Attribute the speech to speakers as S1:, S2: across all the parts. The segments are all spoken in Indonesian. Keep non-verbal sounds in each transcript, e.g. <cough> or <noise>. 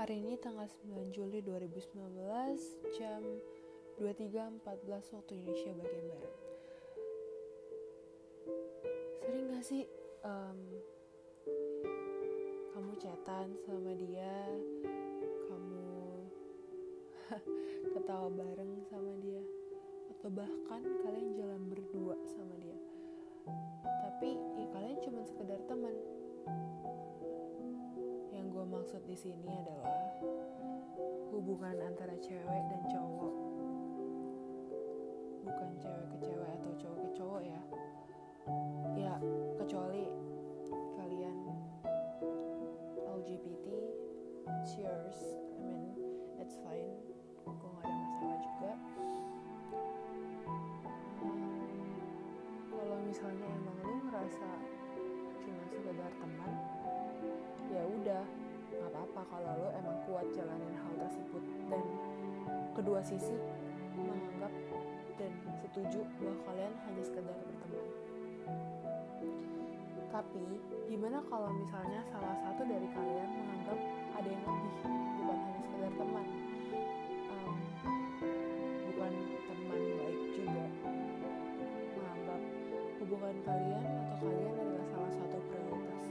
S1: Hari ini tanggal 9 Juli 2019 jam 23.14 waktu Indonesia bagian Barat. Sering gak sih um, kamu chatan sama dia, kamu <laughs> ketawa bareng sama dia, atau bahkan kalian jalan berdua sama dia. Tapi ya kalian cuma sekedar teman di sini adalah hubungan antara cewek dan cowok. Bukan cewek ke kalau lo emang kuat jalanin hal tersebut dan kedua sisi menganggap dan setuju bahwa kalian hanya sekedar berteman. Tapi gimana kalau misalnya salah satu dari kalian menganggap ada yang lebih bukan hanya sekedar teman, um, bukan teman baik juga, menganggap hubungan kalian atau kalian adalah salah satu prioritas.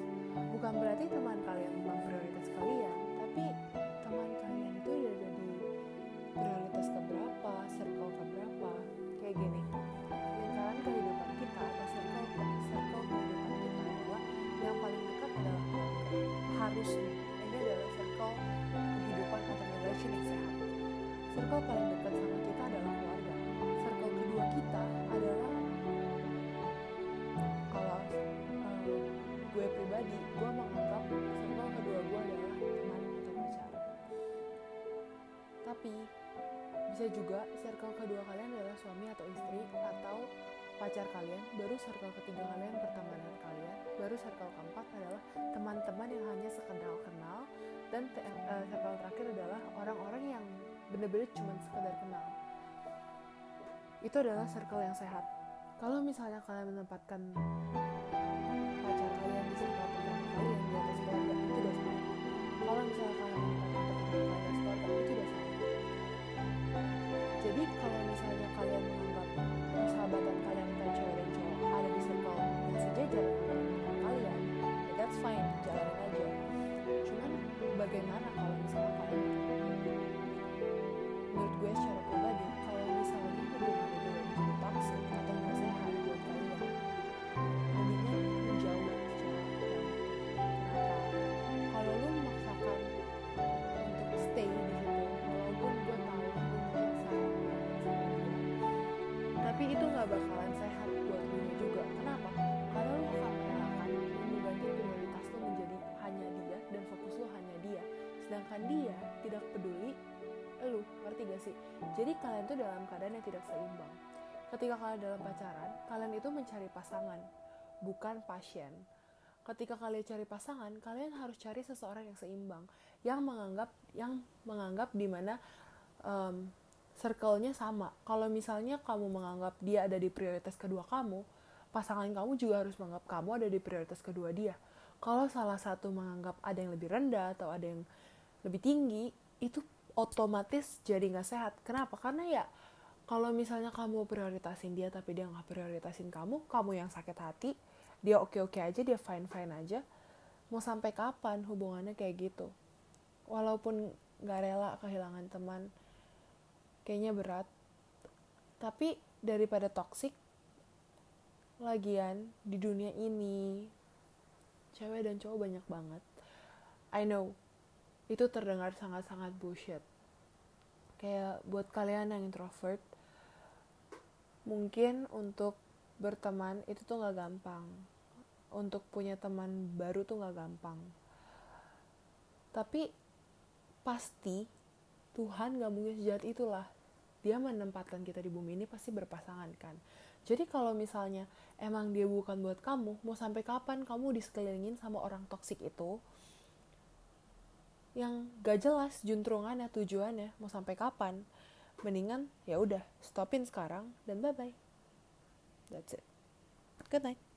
S1: Bukan berarti teman kalian memang prioritas kalian, tapi teman kalian itu udah ada di prioritas keberapa, circle keberapa, kayak gini. Lingkaran kehidupan kita atau circle circle kehidupan kita adalah yang paling dekat adalah keluarga. Harus nih, ini adalah circle kehidupan atau relation yang sehat. Circle paling dekat Tapi bisa juga circle kedua kalian adalah suami atau istri atau pacar kalian, baru circle ketiga kalian pertemanan kalian, baru circle keempat adalah teman-teman yang hanya sekedar kenal dan uh, circle terakhir adalah orang-orang yang benar-benar cuma sekedar kenal. Itu adalah circle yang sehat. Kalau misalnya kalian menempatkan tapi itu nggak bakalan sehat buat lu juga. Kenapa? Karena lu akan merelakan mengganti prioritas lu menjadi hanya dia dan fokus lu hanya dia. Sedangkan dia tidak peduli lu ngerti gak sih? Jadi kalian tuh dalam keadaan yang tidak seimbang. Ketika kalian dalam pacaran kalian itu mencari pasangan bukan pasien. Ketika kalian cari pasangan kalian harus cari seseorang yang seimbang yang menganggap yang menganggap di mana um, circle-nya sama kalau misalnya kamu menganggap dia ada di prioritas kedua kamu pasangan kamu juga harus menganggap kamu ada di prioritas kedua dia kalau salah satu menganggap ada yang lebih rendah atau ada yang lebih tinggi itu otomatis jadi nggak sehat. Kenapa? Karena ya kalau misalnya kamu prioritasin dia tapi dia nggak prioritasin kamu, kamu yang sakit hati, dia oke-oke aja, dia fine-fine aja. Mau sampai kapan hubungannya kayak gitu? Walaupun nggak rela kehilangan teman, kayaknya berat. Tapi daripada toxic, lagian di dunia ini cewek dan cowok banyak banget. I know itu terdengar sangat-sangat bullshit. Kayak buat kalian yang introvert, mungkin untuk berteman itu tuh gak gampang. Untuk punya teman baru tuh gak gampang. Tapi pasti Tuhan gak mungkin sejahat itulah. Dia menempatkan kita di bumi ini pasti berpasangan kan. Jadi kalau misalnya emang dia bukan buat kamu, mau sampai kapan kamu disekelilingin sama orang toksik itu, yang gak jelas juntrungannya tujuannya mau sampai kapan mendingan ya udah stopin sekarang dan bye bye that's it. Good night